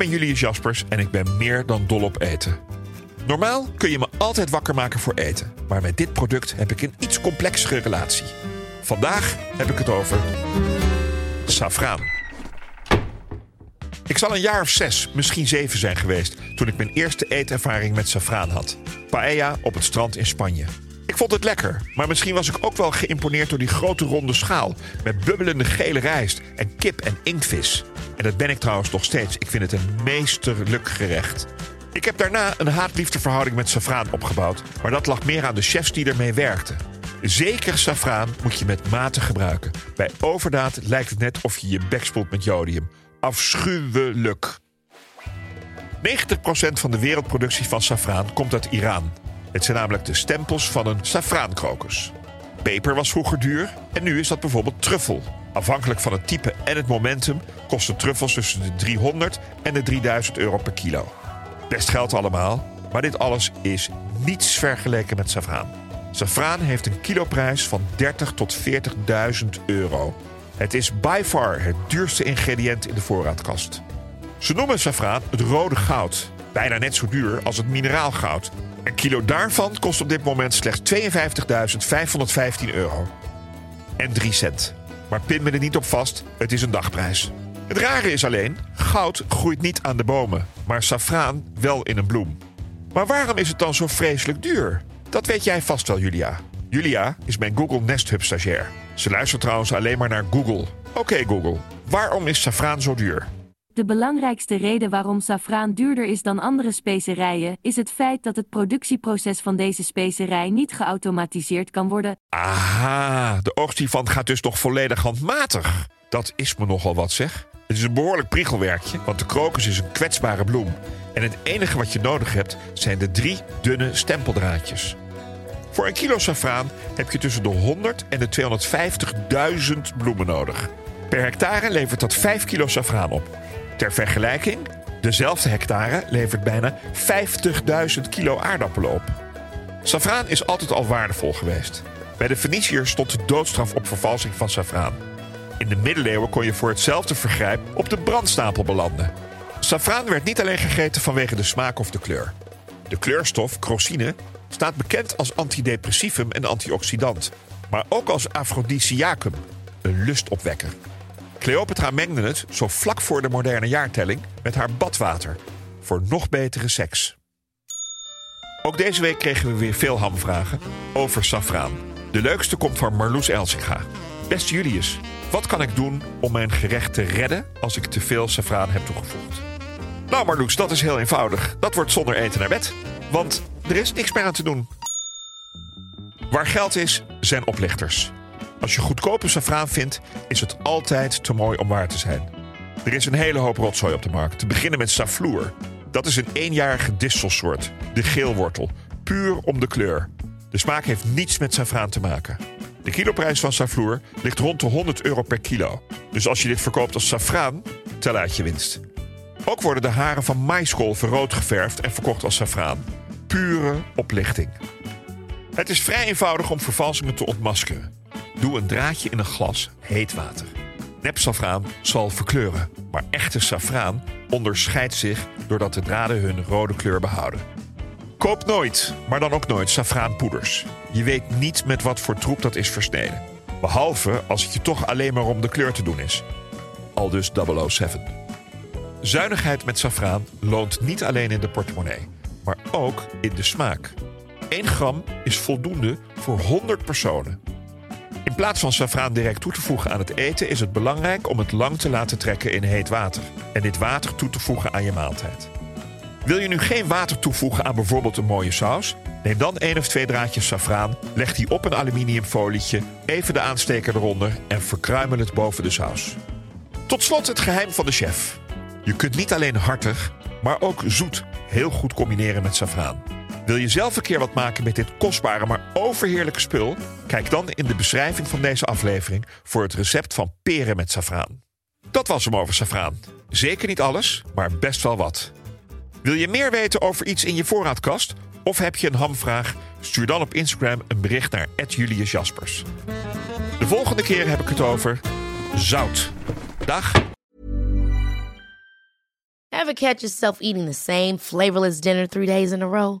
Ben Julius Jaspers en ik ben meer dan dol op eten. Normaal kun je me altijd wakker maken voor eten, maar met dit product heb ik een iets complexere relatie. Vandaag heb ik het over safraan. Ik zal een jaar of zes, misschien zeven zijn geweest toen ik mijn eerste eetervaring met safraan had. Paella op het strand in Spanje. Vond het lekker, maar misschien was ik ook wel geïmponeerd door die grote ronde schaal met bubbelende gele rijst en kip en inktvis. En dat ben ik trouwens nog steeds. Ik vind het een meesterlijk gerecht. Ik heb daarna een haat-liefdeverhouding met safraan opgebouwd, maar dat lag meer aan de chefs die ermee werkten. Zeker safraan moet je met mate gebruiken. Bij overdaad lijkt het net of je je bek spoelt met jodium. Afschuwelijk. 90% van de wereldproductie van safraan komt uit Iran. Het zijn namelijk de stempels van een safraankrokus. Peper was vroeger duur en nu is dat bijvoorbeeld truffel. Afhankelijk van het type en het momentum kosten truffels tussen de 300 en de 3000 euro per kilo. Best geld allemaal, maar dit alles is niets vergeleken met safraan. Safraan heeft een kiloprijs van 30 tot 40.000 euro. Het is by far het duurste ingrediënt in de voorraadkast. Ze noemen safraan het rode goud. Bijna net zo duur als het mineraalgoud. Een kilo daarvan kost op dit moment slechts 52.515 euro. En 3 cent. Maar pin me er niet op vast, het is een dagprijs. Het rare is alleen, goud groeit niet aan de bomen, maar safraan wel in een bloem. Maar waarom is het dan zo vreselijk duur? Dat weet jij vast wel, Julia. Julia is mijn Google Nest Hub stagiair. Ze luistert trouwens alleen maar naar Google. Oké Google, waarom is safraan zo duur? De belangrijkste reden waarom safraan duurder is dan andere specerijen is het feit dat het productieproces van deze specerij niet geautomatiseerd kan worden. Aha, de hiervan gaat dus nog volledig handmatig. Dat is me nogal wat zeg. Het is een behoorlijk priegelwerkje, want de krokus is een kwetsbare bloem. En het enige wat je nodig hebt zijn de drie dunne stempeldraadjes. Voor een kilo safraan heb je tussen de 100 en de 250.000 bloemen nodig. Per hectare levert dat 5 kilo safraan op. Ter vergelijking, dezelfde hectare levert bijna 50.000 kilo aardappelen op. Safraan is altijd al waardevol geweest. Bij de Feniciërs stond de doodstraf op vervalsing van safraan. In de middeleeuwen kon je voor hetzelfde vergrijp op de brandstapel belanden. Safraan werd niet alleen gegeten vanwege de smaak of de kleur. De kleurstof, crosine, staat bekend als antidepressivum en antioxidant, maar ook als aphrodisiacum, een lustopwekker. Cleopatra mengde het, zo vlak voor de moderne jaartelling, met haar badwater. Voor nog betere seks. Ook deze week kregen we weer veel hamvragen over safraan. De leukste komt van Marloes Elsinga. Beste Julius, wat kan ik doen om mijn gerecht te redden als ik te veel safraan heb toegevoegd? Nou Marloes, dat is heel eenvoudig. Dat wordt zonder eten naar bed. Want er is niks meer aan te doen. Waar geld is, zijn oplichters. Als je goedkope safraan vindt, is het altijd te mooi om waar te zijn. Er is een hele hoop rotzooi op de markt. Te beginnen met safloer. Dat is een eenjarige distelsoort, de geelwortel. Puur om de kleur. De smaak heeft niets met safraan te maken. De kiloprijs van safloer ligt rond de 100 euro per kilo. Dus als je dit verkoopt als safraan, tel uit je winst. Ook worden de haren van maiskolven rood geverfd en verkocht als safraan. Pure oplichting. Het is vrij eenvoudig om vervalsingen te ontmaskeren. Doe een draadje in een glas heet water. Nepsafraan zal verkleuren, maar echte safraan onderscheidt zich doordat de draden hun rode kleur behouden. Koop nooit, maar dan ook nooit safraanpoeders. Je weet niet met wat voor troep dat is versneden. Behalve als het je toch alleen maar om de kleur te doen is. Al dus 007. Zuinigheid met safraan loont niet alleen in de portemonnee, maar ook in de smaak. 1 gram is voldoende voor 100 personen. In plaats van safraan direct toe te voegen aan het eten, is het belangrijk om het lang te laten trekken in heet water en dit water toe te voegen aan je maaltijd. Wil je nu geen water toevoegen aan bijvoorbeeld een mooie saus? Neem dan één of twee draadjes safraan, leg die op een aluminiumfolietje, even de aansteker eronder en verkruimel het boven de saus. Tot slot het geheim van de chef. Je kunt niet alleen hartig, maar ook zoet heel goed combineren met safraan. Wil je zelf een keer wat maken met dit kostbare maar overheerlijke spul? Kijk dan in de beschrijving van deze aflevering voor het recept van peren met safraan. Dat was hem over safraan. Zeker niet alles, maar best wel wat. Wil je meer weten over iets in je voorraadkast? Of heb je een hamvraag? Stuur dan op Instagram een bericht naar Julius Jaspers. De volgende keer heb ik het over zout. Dag. Ever catch yourself eating the same flavorless dinner three days in a row?